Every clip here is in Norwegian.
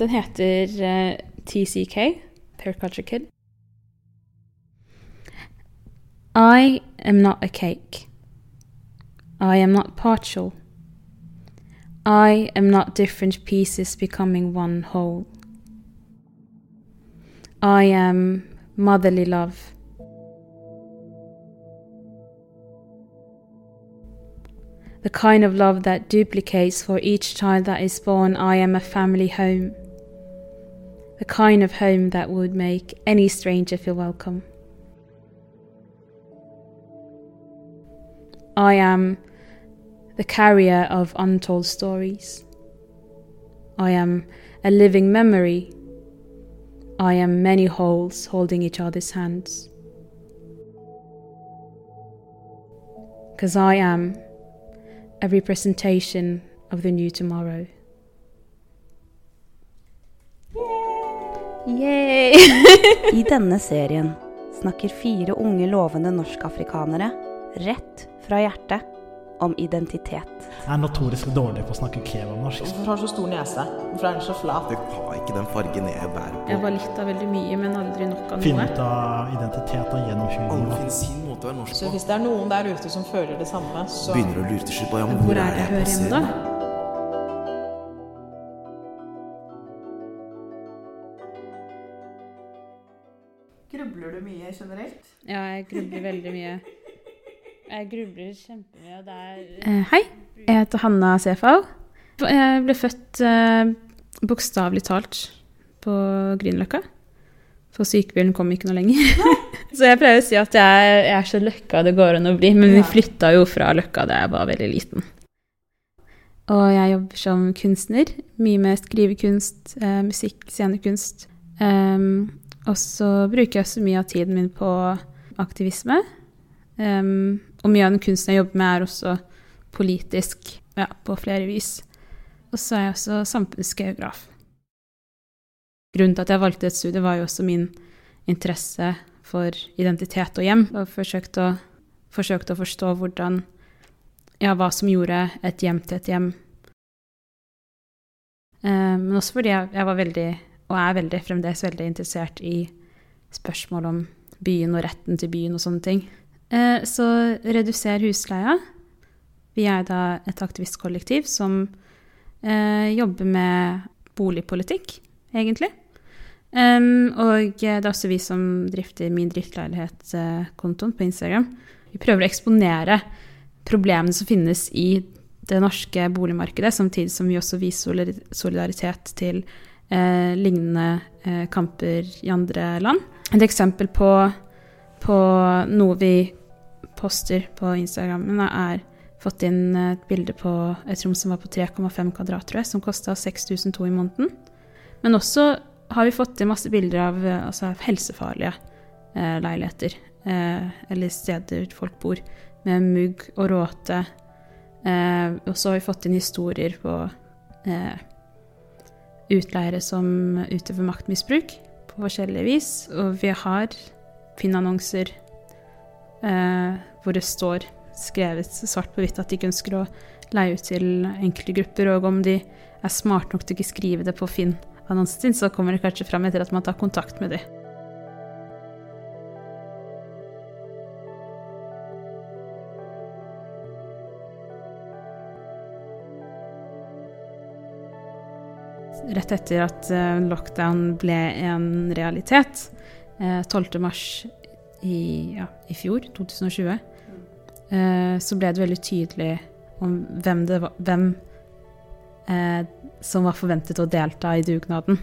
Den heter uh, TCK, Kid. I am not a cake. I am not partial. I am not different pieces becoming one whole. I am motherly love. The kind of love that duplicates for each child that is born. I am a family home. The kind of home that would make any stranger feel welcome. I am the carrier of untold stories. I am a living memory. I am many wholes holding each other's hands. Because I am a representation of the new tomorrow. I denne serien snakker fire unge lovende norskafrikanere rett fra hjertet om identitet. Jeg er notorisk dårlig på å snakke kebabnorsk. Hvorfor har du så stor nese? Hvorfor er den så flat? Jeg har ikke den fargen jeg bærer på. Jeg var litt av veldig mye, men aldri nok av Finne noe. ut av identiteten gjennom Alle humor. finner sin måte å være norsk på. Så hvis det er noen der ute som føler det samme, så Begynner å lure til slutt på Hvor er det jeg hører hjemme, da? Du mye generelt? Ja, jeg grubler veldig mye. Jeg grubler kjempemye, og det er Hei, jeg heter Hanna Sefau. Jeg ble født eh, bokstavelig talt på Grünerløkka. For sykebilen kom ikke noe lenger. så jeg pleier å si at jeg, jeg er så løkka det går an å bli, men vi flytta jo fra Løkka da jeg var veldig liten. Og jeg jobber som kunstner. Mye med skrivekunst, eh, musikk, scenekunst. Em, og så bruker jeg så mye av tiden min på aktivisme. Um, og mye av den kunsten jeg jobber med, er også politisk ja, på flere vis. Og så er jeg også samfunnsgeograf. Grunnen til at jeg valgte et studie, var jo også min interesse for identitet og hjem. Og forsøkte å, forsøkte å forstå hvordan Ja, hva som gjorde et hjem til et hjem. Um, men også fordi jeg, jeg var veldig, og er veldig, fremdeles veldig interessert i spørsmål om byen og retten til byen og sånne ting. Eh, så reduser husleia. Vi er da et aktivistkollektiv som eh, jobber med boligpolitikk, egentlig. Um, og det er også vi som drifter Min driftleilighet-kontoen på Instagram. Vi prøver å eksponere problemene som finnes i det norske boligmarkedet, samtidig som vi også viser solidaritet til eh, lignende eh, kamper i andre land. Et eksempel på, på noe vi poster på Instagrammen, er fått inn et bilde på et rom som var på 3,5 kvadrat, tror jeg, som kosta 6002 i måneden. Men også har vi fått inn masse bilder av eh, altså, helsefarlige eh, leiligheter, eh, eller steder folk bor, med mugg og råte. Eh, og så har vi fått inn historier på eh, utleiere som utøver maktmisbruk på forskjellige vis. Og vi har Finn-annonser eh, hvor det står skrevet svart på hvitt at de ikke ønsker å leie ut til enkelte grupper, og om de er smarte nok til ikke skrive det på Finn-annonsen sin, så kommer det kanskje fram etter at man tar kontakt med dem. Rett etter at eh, lockdown ble en realitet, eh, 12. mars i, ja, i fjor, 2020, eh, så ble det veldig tydelig om hvem, var, hvem eh, som var forventet å delta i dugnaden.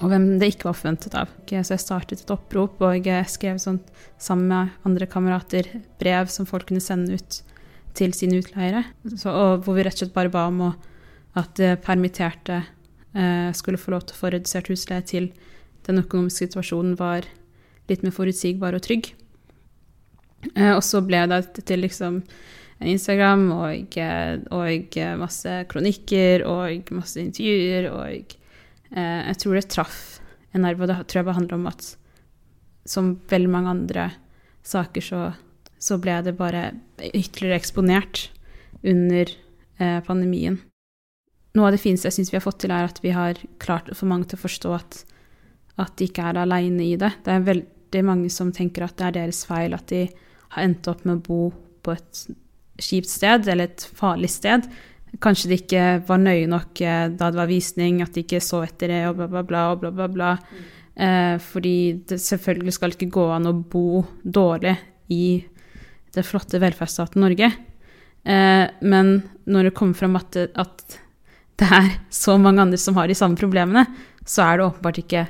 Og hvem det ikke var forventet av. Så jeg startet et opprop og jeg skrev sånt, sammen med andre kamerater brev som folk kunne sende ut til sine utleiere. Så, og hvor vi rett og slett bare ba om å, at eh, permitterte eh, skulle få lov til å få redusert husleie til den økonomiske situasjonen var litt mer forutsigbar og trygg. Eh, og så ble det til liksom Instagram og, eh, og masse kronikker og masse intervjuer og eh, Jeg tror det traff en nerve, og det tror jeg bare handler om at som veldig mange andre saker så, så ble det bare ytterligere eksponert under eh, pandemien. Noe av det fineste jeg syns vi har fått til, er at vi har klart å få mange til å forstå at, at de ikke er aleine i det. Det er veldig mange som tenker at det er deres feil at de har endt opp med å bo på et kjipt sted, eller et farlig sted. Kanskje de ikke var nøye nok eh, da det var visning, at de ikke så etter det, og bla, bla, bla. bla, bla, bla. Eh, fordi det selvfølgelig skal ikke gå an å bo dårlig i det flotte velferdsstaten Norge. Eh, men når det kommer fram at, at det er så mange andre som har de samme problemene, så er det åpenbart ikke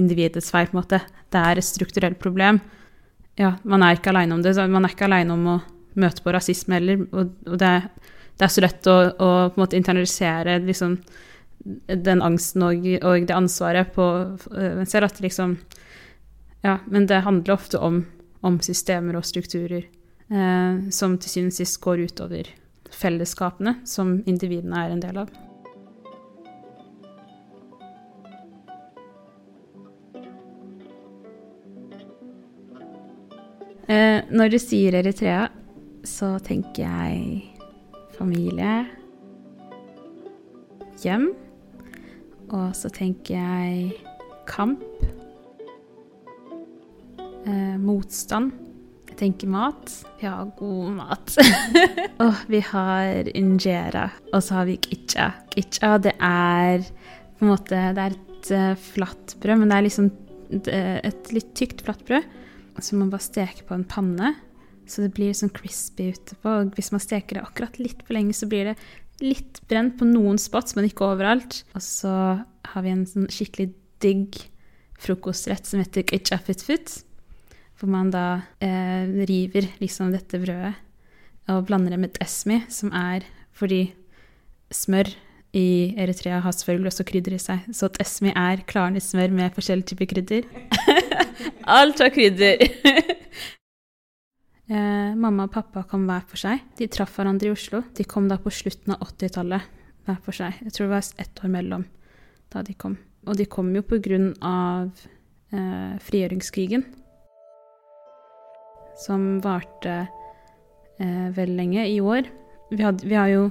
individets feil, på en måte. Det er et strukturelt problem. Ja, man er ikke aleine om det. Man er ikke aleine om å møte på rasisme heller. Og, det, er, det er så lett å, å på en måte internalisere liksom, den angsten og, og det ansvaret på øh, en selv. At liksom Ja, men det handler ofte om, om systemer og strukturer eh, som til syvende og sist går utover fellesskapene som individene er en del av. Eh, når du sier Eritrea, så tenker jeg familie, hjem, og så tenker jeg kamp, eh, motstand. Tenker mat. Vi har god mat. og vi har injera, og så har vi kitcha. Kitcha, det er på en måte Det er et eh, flatt brød, men det er liksom eh, et litt tykt flatt brød som man bare steker på en panne. Så det blir sånn crispy utepå. Og hvis man steker det akkurat litt for lenge, så blir det litt brent på noen spots, men ikke overalt. Og så har vi en sånn skikkelig digg frokostrett som heter kitchafitfut. Hvor man da eh, river liksom dette brødet og blander det med desmi, som er fordi smør i Eritrea har selvfølgelig også krydder i seg. Så desmi er klarnet smør med forskjellige typer krydder. Alt har krydder. eh, mamma og pappa kom hver for seg. De traff hverandre i Oslo. De kom da på slutten av 80-tallet hver for seg. Jeg tror det var ett år mellom da de kom. Og de kom jo på grunn av eh, frigjøringskrigen, som varte eh, veldig lenge i år. Vi, had, vi har jo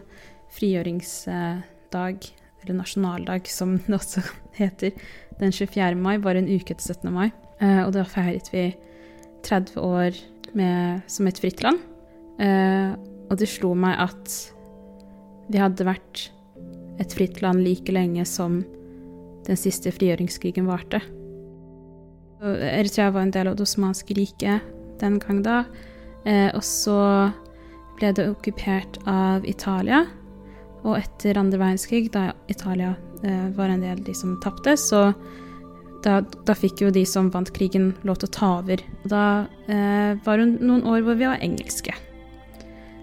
frigjøringsdag, eller nasjonaldag som det også heter, den 24. mai, bare en uke etter 17. mai. Eh, og da feiret vi 30 år med, som et fritt land. Eh, og det slo meg at vi hadde vært et fritt land like lenge som den siste frigjøringskrigen varte. Eritrea var en del av det osmanske riket den gang da. Eh, og så ble det okkupert av Italia. Og etter andre verdenskrig, da Italia eh, var en del av de som tapte, så da, da fikk jo de som vant krigen, lov til å ta over. Og da eh, var det noen år hvor vi var engelske.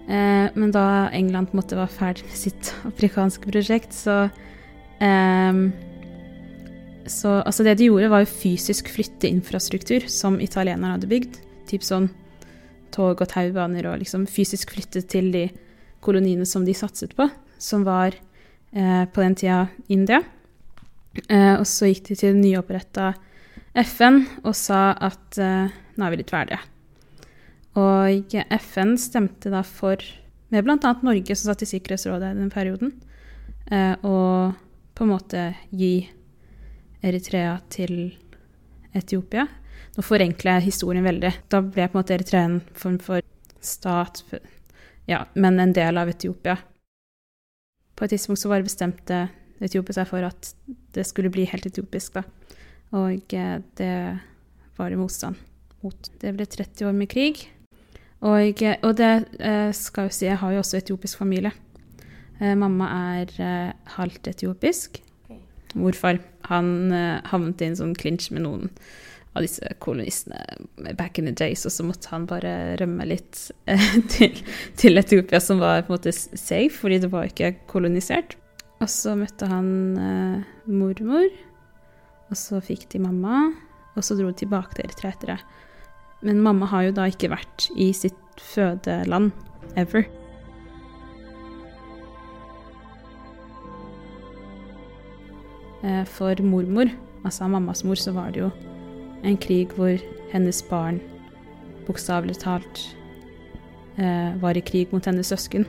Eh, men da England måte var ferdig med sitt afrikanske prosjekt, så eh, Så altså det de gjorde, var jo fysisk flytte infrastruktur som italienerne hadde bygd. Typ sånn tog og taubaner og liksom fysisk flytte til de koloniene som de satset på, som var eh, på den tida India. Eh, og så gikk de til det nyoppretta FN og sa at eh, nå er vi litt ferdige. Og FN stemte da for, med bl.a. Norge, som satt i Sikkerhetsrådet i den perioden, eh, å på en måte gi Eritrea til Etiopia. Nå forenkler jeg historien veldig. Da ble på en måte Eritrea en form for stat, ja, men en del av Etiopia. På et tidspunkt så bare bestemte Etiopia seg for at det skulle bli helt etiopisk, da. Og eh, det var det motstand mot. Det ble 30 år med krig. Og, eh, og det eh, skal jo si, jeg har jo også etiopisk familie. Mamma er halvt etiopisk. Morfar han havnet i en sånn clinch med noen av disse kolonistene back in the days, og så måtte han bare rømme litt eh, til, til Etiopia, som var på en måte safe, fordi det var ikke kolonisert. Og så møtte han eh, mormor, og så fikk de mamma, og så dro de tilbake til Eritrea etter det. Men mamma har jo da ikke vært i sitt fødeland ever. Eh, For mormor, altså mammas mor, så var det jo en krig hvor hennes barn bokstavelig talt eh, var i krig mot hennes søsken.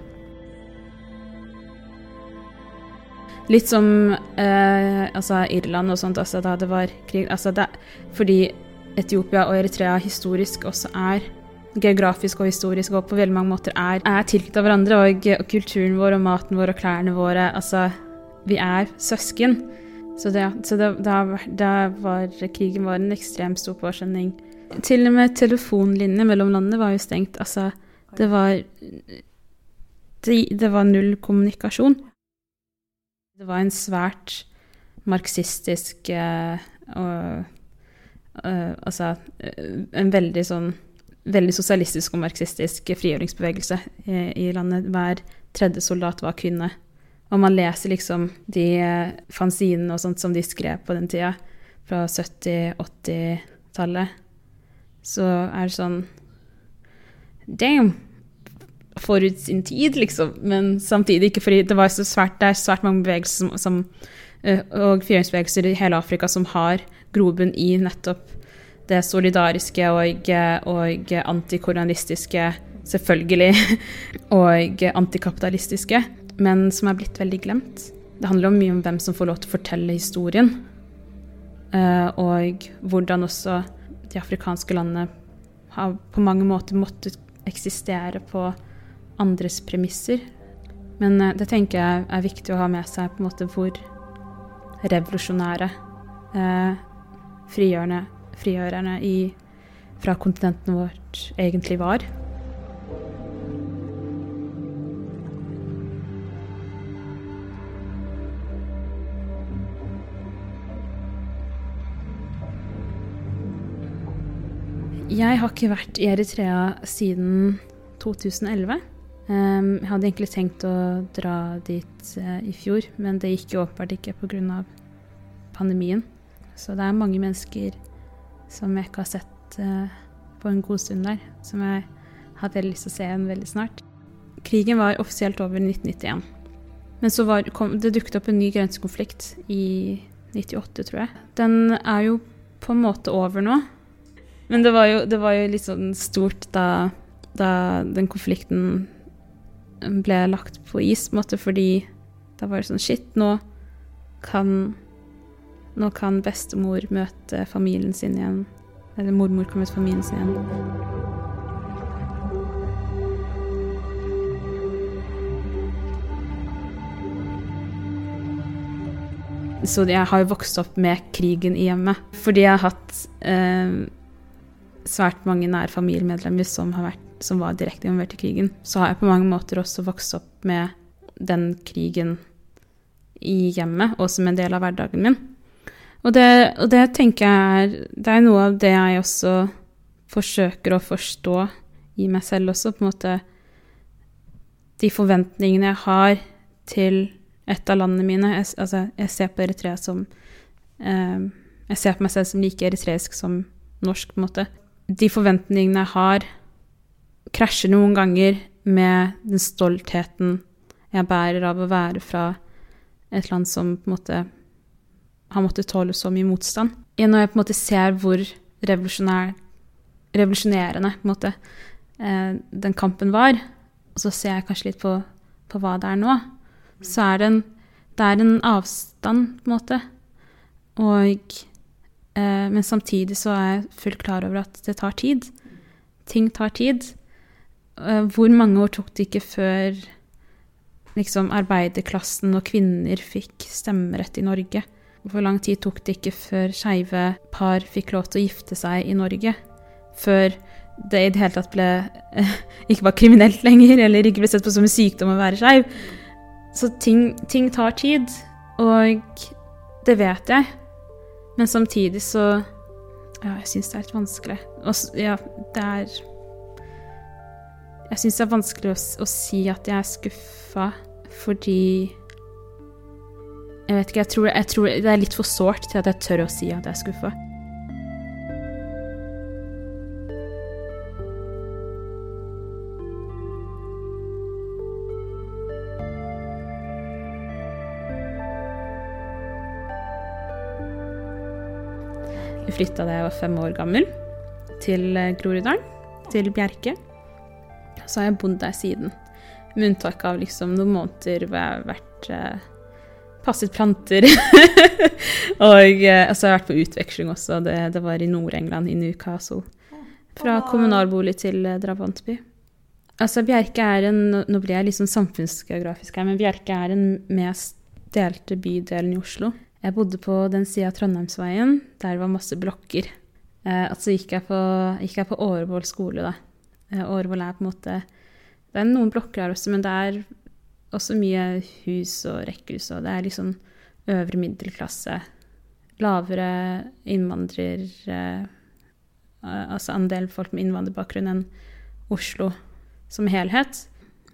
Litt som eh, altså Irland og sånt, altså da det var krig altså det, Fordi Etiopia og Eritrea historisk også er geografisk og historisk og på veldig mange måter er, er tilknyttet hverandre. Og, og kulturen vår og maten vår og klærne våre Altså, vi er søsken. Så, det, så det, da, da var krigen var en ekstremt stor påkjenning. Til og med telefonlinjene mellom landene var jo stengt. Altså, det var det, det var null kommunikasjon. Det var en svært marxistisk og eh, Altså eh, en veldig sånn Veldig sosialistisk og marxistisk frigjøringsbevegelse i, i landet. Hver tredje soldat var kvinne. Og man leser liksom de eh, fanzinene og sånt som de skrev på den tida, fra 70-80-tallet, så er det sånn Damn! Forut sin tid, liksom. Men samtidig ikke, fordi det, var så svært, det er svært mange bevegelser som, som, eh, og frigjøringsbevegelser i hele Afrika som har grobunn i nettopp det solidariske og, og antikolonialistiske, selvfølgelig, og antikapitalistiske men som er blitt veldig glemt. Det handler mye om hvem som får lov til å fortelle historien. Eh, og hvordan også de afrikanske landene har på mange måter måttet eksistere på andres premisser. Men eh, det tenker jeg er viktig å ha med seg på en måte hvor revolusjonære eh, frigjørende, i, fra kontinentet vårt egentlig var. Jeg har ikke vært i Eritrea siden 2011. Um, jeg hadde egentlig tenkt å dra dit uh, i fjor, men det gikk jo åpenbart ikke pga. pandemien. Så det er mange mennesker som jeg ikke har sett uh, på en god stund der, som jeg har veldig lyst til å se igjen veldig snart. Krigen var offisielt over i 1991. Men så var, kom, det dukket opp en ny grensekonflikt i 98, tror jeg. Den er jo på en måte over nå. Men det var, jo, det var jo, litt sånn stort da, da, den konflikten ble lagt på is, på en måte, fordi da var det sånn Shit, nå kan Nå kan bestemor møte familien sin igjen. Eller mormor kan møte familien sin igjen. Så jeg har jo vokst opp med krigen i hjemmet. Fordi jeg har hatt eh, svært mange nære familiemedlemmer som, vært, som, var direkte involvert i krigen, så har jeg på mange måter også vokst opp med den krigen i hjemmet, og som en del av hverdagen min. Og det, og det tenker jeg er Det er noe av det jeg også forsøker å forstå i meg selv også, på en måte. De forventningene jeg har til et av landene mine. Jeg, Altså, jeg ser på Eritrea som eh, Jeg ser på meg selv som like eritreisk som norsk, på en måte de forventningene jeg har, krasjer noen ganger med den stoltheten jeg bærer av å være fra et land som på en måte har måttet tåle så mye motstand. Når jeg på en måte ser hvor revolusjonerende på en måte, eh, den kampen var, og så ser jeg kanskje litt på, på hva det er nå, så er det en, det er en avstand, på en måte. Og men samtidig så er jeg fullt klar over at det tar tid. Ting tar tid. Eh, hvor mange år tok det ikke før liksom arbeiderklassen og kvinner fikk stemmerett i Norge? Hvor lang tid tok det ikke før skeive par fikk lov til å gifte seg i Norge? Før det i det hele tatt ble ikke var kriminelt lenger, eller ikke ble sett på som en sykdom å være skeiv. Så ting, ting tar tid, og det vet jeg. Men samtidig så Ja, jeg syns det er litt vanskelig. Og ja, det er Jeg syns det er vanskelig å, å, si at jeg er skuffa fordi Jeg vet ikke, jeg tror, jeg tror det er litt for sårt til at jeg tør å si at jeg er skuffa. Vi flytta da jeg var fem år gammel, til eh, Groruddalen, til Bjerke. Så har jeg bodd der siden. Med unntak av liksom noen måneder hvor jeg har vært eh, passet planter. og eh, altså, jeg har vært på utveksling også. Det, det var i Nord-England, i Newcastle. Fra kommunalbolig til eh, drabantby. Altså, Bjerke er en Nå blir jeg sånn samfunnsgeografisk her, men Bjerke er den mest delte bydelen i Oslo. Jeg bodde på den sida av Trondheimsveien, der det var masse blokker. Eh, altså gikk jeg på, gikk jeg på Årvoll skole, da. Eh, Årvoll er på en måte Det er noen blokker her også, men det er også mye hus og rekkehus, og det er liksom øvre middelklasse. Lavere innvandrer... Eh, altså andel folk med innvandrerbakgrunn enn Oslo som helhet.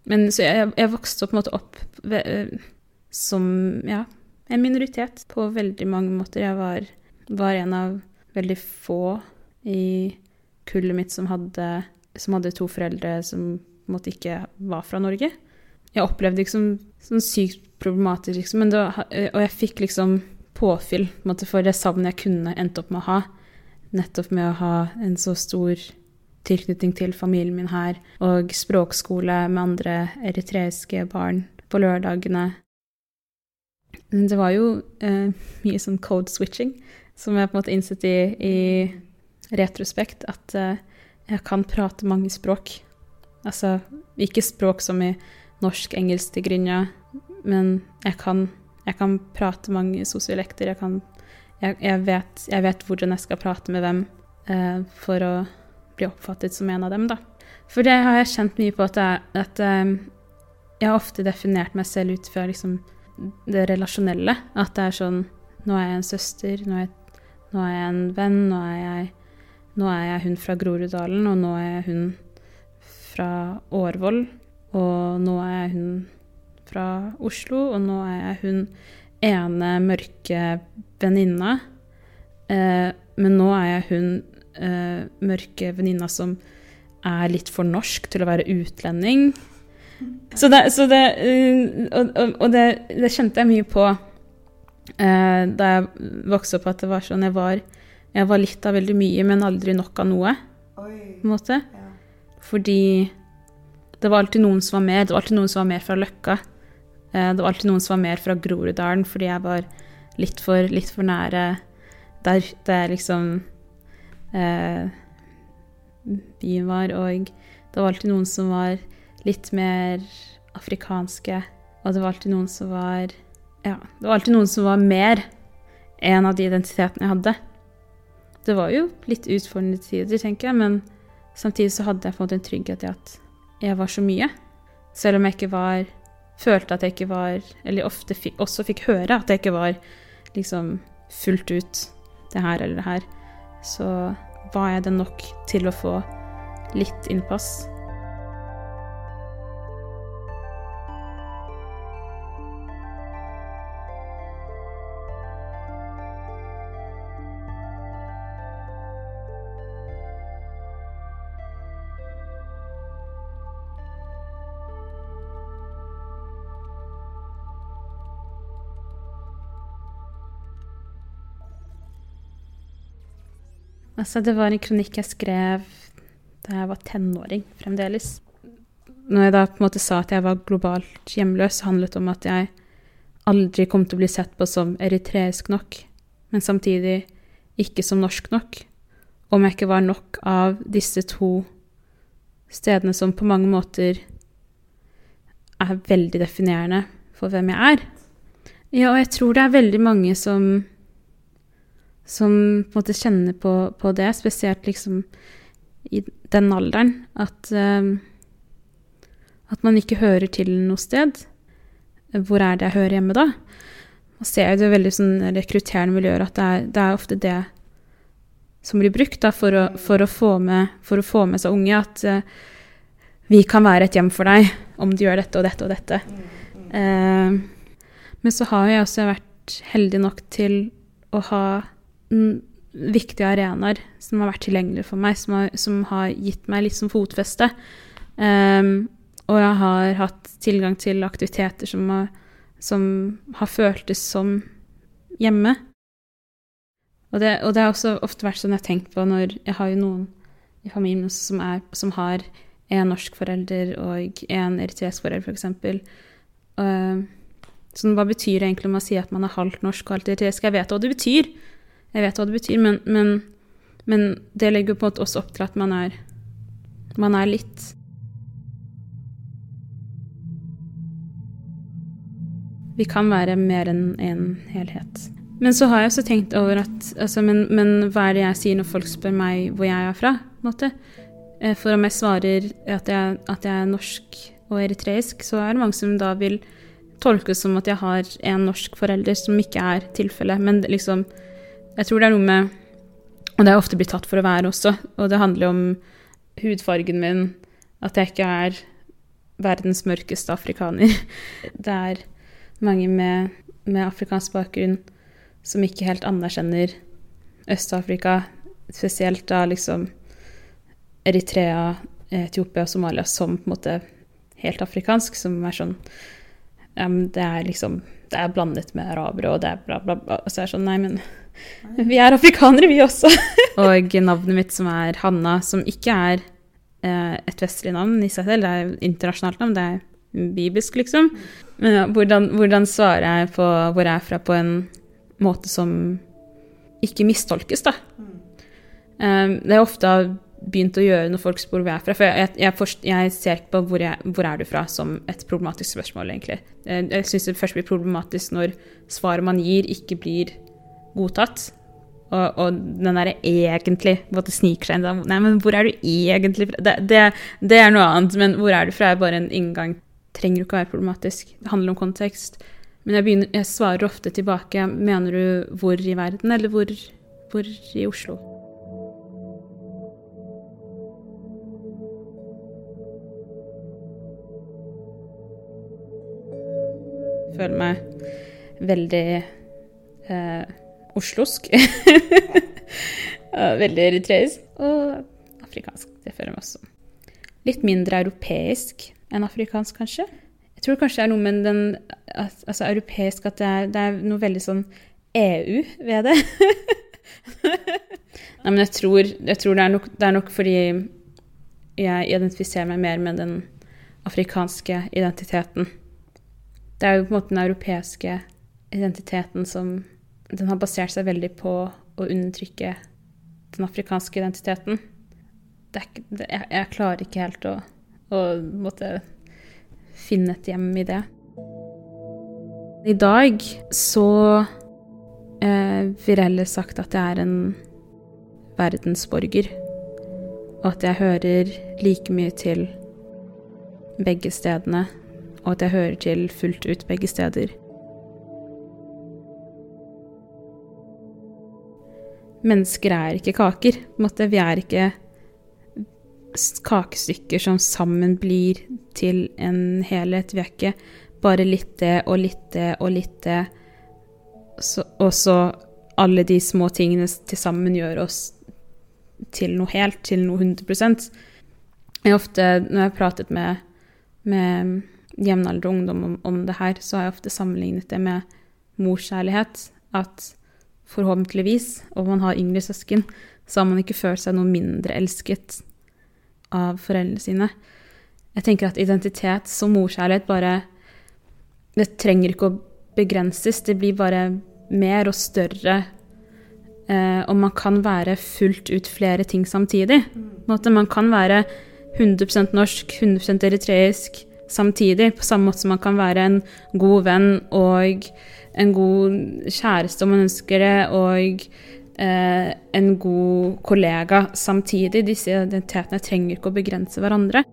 Men så jeg, jeg vokste på en måte opp ved, eh, som ja, en minoritet på veldig mange måter. Jeg var, var en av veldig få i kullet mitt som hadde, som hadde to foreldre som på en måte ikke var fra Norge. Jeg opplevde det ikke som, sykt problematisk, liksom, det var, og jeg fikk liksom påfyll på måte, for det savnet jeg kunne endt opp med å ha. Nettopp med å ha en så stor tilknytning til familien min her, og språkskole med andre eritreiske barn på lørdagene. Men det var jo eh, mye sånn code switching, som jeg på en måte innsett i, i retrospekt, at eh, jeg kan prate mange språk. Altså ikke språk som i norsk, engelsk til Grynja, men jeg kan, jeg kan prate mange sosiolekter. Jeg, kan, jeg, jeg, vet, jeg vet hvordan jeg skal prate med hvem eh, for å bli oppfattet som en av dem, da. For det har jeg kjent mye på at, jeg, at eh, jeg har ofte definert meg selv ut fra liksom det relasjonelle. At det er sånn Nå er jeg en søster, nå er jeg, nå er jeg en venn, nå er jeg, nå er jeg hun fra Groruddalen, og nå er jeg hun fra Årvoll, og nå er jeg hun fra Oslo, og nå er jeg hun ene mørke venninna. Eh, men nå er jeg hun eh, mørke venninna som er litt for norsk til å være utlending. Så det, så det eh, Og, og, det, det kjente jeg mye på eh, da jeg vokste opp, at det var sånn jeg var, jeg var litt av veldig mye, men aldri nok av noe, på en måte. Ja. Fordi det var alltid noen som var mer. Det var alltid noen som var mer fra Løkka. Eh, Det var alltid noen som var mer fra Groruddalen, fordi jeg var litt for, litt for nære der det liksom eh, byen var. Og det var alltid noen som var litt mer afrikanske. Og det var alltid noen som var Ja, det var alltid noen som var mer en av de identitetene jeg hadde. Det var jo litt utfordrende tider, tenker jeg, men samtidig så hadde jeg fått en trygghet i at jeg var så mye. Selv om jeg ikke var Følte at jeg ikke var Eller ofte fikk, også fikk høre at jeg ikke var liksom fullt ut det her eller det her. Så var jeg det nok til å få litt innpass. Altså, det var en kronikk jeg skrev da jeg var tenåring fremdeles. Når jeg da på en måte sa at jeg var globalt hjemløs, handlet det om at jeg aldri kom til å bli sett på som eritreisk nok, men samtidig ikke som norsk nok. Om jeg ikke var nok av disse to stedene som på mange måter er veldig definerende for hvem jeg er. Ja, og jeg tror det er veldig mange som som på en måte kjenner på, på det, spesielt liksom i den alderen, at, uh, at man ikke hører til noe sted. Hvor er det jeg hører hjemme da? Man ser jo det veldig sånn rekrutterende miljøer at det er, det er ofte det som blir brukt da, for, å, for, å få med, for å få med seg unge, at uh, vi kan være et hjem for deg om du gjør dette og dette og dette. Uh, men så har jeg også vært heldig nok til å ha viktige arenaer som har vært tilgjengelige for meg, som har, som har gitt meg litt som fotfeste. Um, og jeg har hatt tilgang til aktiviteter som har, som har føltes som hjemme. Og det, og det har også ofte vært sånn jeg har tenkt på når jeg har jo noen i familien som, er, som har en norsk forelder og en eritreisk forelder, f.eks. For og, Sånn, hva betyr det egentlig om man sier at man er halvt norsk og halvt eritreisk? Jeg vet hva det betyr, jeg vet hva det betyr, men, men, men det legger på en måte også opp til at man er, man er litt. Vi kan være mer enn en helhet. Men så har jeg også tenkt over at altså, men, men hva er det jeg sier når folk spør meg hvor jeg er fra? Eh, For om jeg svarer at jeg, at jeg er norsk og eritreisk, så er det mange som da vil tolkes som at jeg har en norsk forelder, som ikke er tilfellet. Men liksom Jeg tror det er noe med Og det er ofte blitt tatt for å være også. Og det handler om hudfargen min, at jeg ikke er verdens mørkeste afrikaner. Det er mange med, med afrikansk bakgrunn som ikke helt anerkjenner Øst-Afrika, spesielt da liksom Eritrea, Etiopia og Somalia som på en måte helt afrikansk, som er sånn ja, men Det er liksom Det er blandet med arabere, og det er bla, bla, bla. Og så er det sånn Nei, men vi er afrikanere, vi også. og navnet mitt, som er Hanna, som ikke er eh, et vestlig navn i seg selv, det er internasjonalt navn, det er bibelsk, liksom. Men ja, hvordan, hvordan svarer jeg på hvor jeg er fra, på en måte som ikke mistolkes, da? Um, det er ofte begynt å gjøre når folk spør hvor jeg er fra. For jeg, jeg, forst- jeg ser ikke på hvor, jeg, hvor er du fra som et problematisk spørsmål, egentlig. Eh, Jeg syns det først blir problematisk når svaret man gir, ikke blir godtatt. Og, og den derre egentlig Hvor det sniker seg inn Nei, men hvor er du egentlig fra? Det, det, det er noe annet, men hvor er du fra er bare en inngang. Trenger jo ikke å være problematisk. Det handler om kontekst. Men jeg, begynner, jeg svarer ofte tilbake Mener du hvor i verden, eller hvor, hvor i Oslo? føler meg veldig eh, oslosk. Veldig eritreisk. Og afrikansk. Det føler jeg meg også. Litt mindre europeisk enn afrikansk, kanskje. Jeg tror kanskje det er noe med den altså europeisk at det er, det er noe veldig sånn EU ved det. Nei, men jeg tror, jeg tror det, er nok, det er nok fordi jeg identifiserer meg mer med den afrikanske identiteten. Det er jo på en måte den europeiske identiteten som Den har basert seg veldig på å undertrykke den afrikanske identiteten. Er jeg, jeg klarer ikke helt å, å måtte finne et hjem i det. I dag så eh, vil jeg heller sagt at jeg er en verdensborger. Og at jeg hører like mye til begge stedene og at jeg hører til fullt ut begge steder. Mennesker er ikke kaker. Vi er ikke kakestykker som sammen blir til en helhet. Vi er ikke bare litt det og litt det og litt det, og så alle de små tingene til sammen gjør oss til noe helt, til noe 100% Jeg ofte, når jeg har pratet med, med jevnaldrende ungdom om, om det her, så har jeg ofte sammenlignet det med morskjærlighet. At forhåpentligvis, og man har yngre søsken, så har man ikke følt seg noe mindre elsket av foreldrene sine. Jeg tenker at identitet som morskjærlighet bare Det trenger ikke å begrenses, det blir bare mer og større. Eh, og man kan være fullt ut flere ting samtidig. Man kan være 100% norsk, 100% eritreisk samtidig, på samme måte som man kan være en god venn og en god kjæreste om man ønsker det, og eh, en god kollega samtidig. Disse identitetene trenger ikke å begrense hverandre.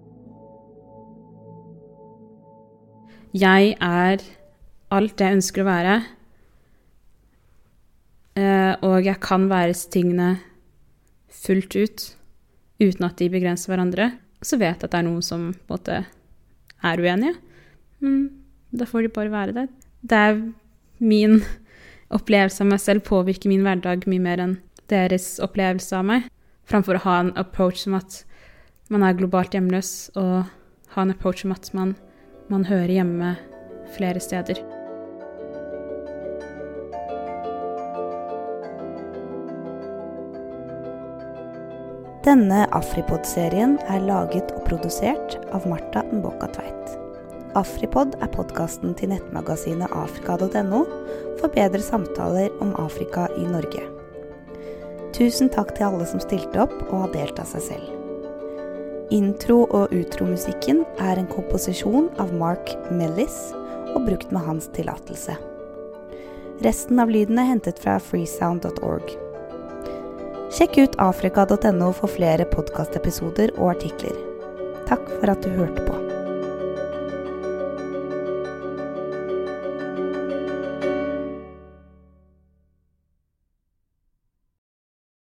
Jeg er alt jeg ønsker å være, eh, og jeg kan være tingene fullt ut uten at de begrenser hverandre. Så vet jeg at det er noen som på en måte er uenige, men da får de bare være der. Det er min opplevelse av meg selv påvirker min hverdag mye mer enn deres opplevelse av meg, framfor å ha en approach som at man er globalt hjemløs, og ha en approach som at man, man hører hjemme flere steder. Denne Afripod-serien er laget og produsert av Marta Mboka Tveit. Afripod er podkasten til nettmagasinet afrika.no for bedre samtaler om Afrika i Norge. Tusen takk til alle som stilte opp og har delt av seg selv. Intro- og utromusikken er en komposisjon av Mark Mellis og brukt med hans tillatelse. Resten av lyden er hentet fra freesound.org. Sjekk ut afrika.no for flere podkastepisoder og artikler. Takk for at du hørte på.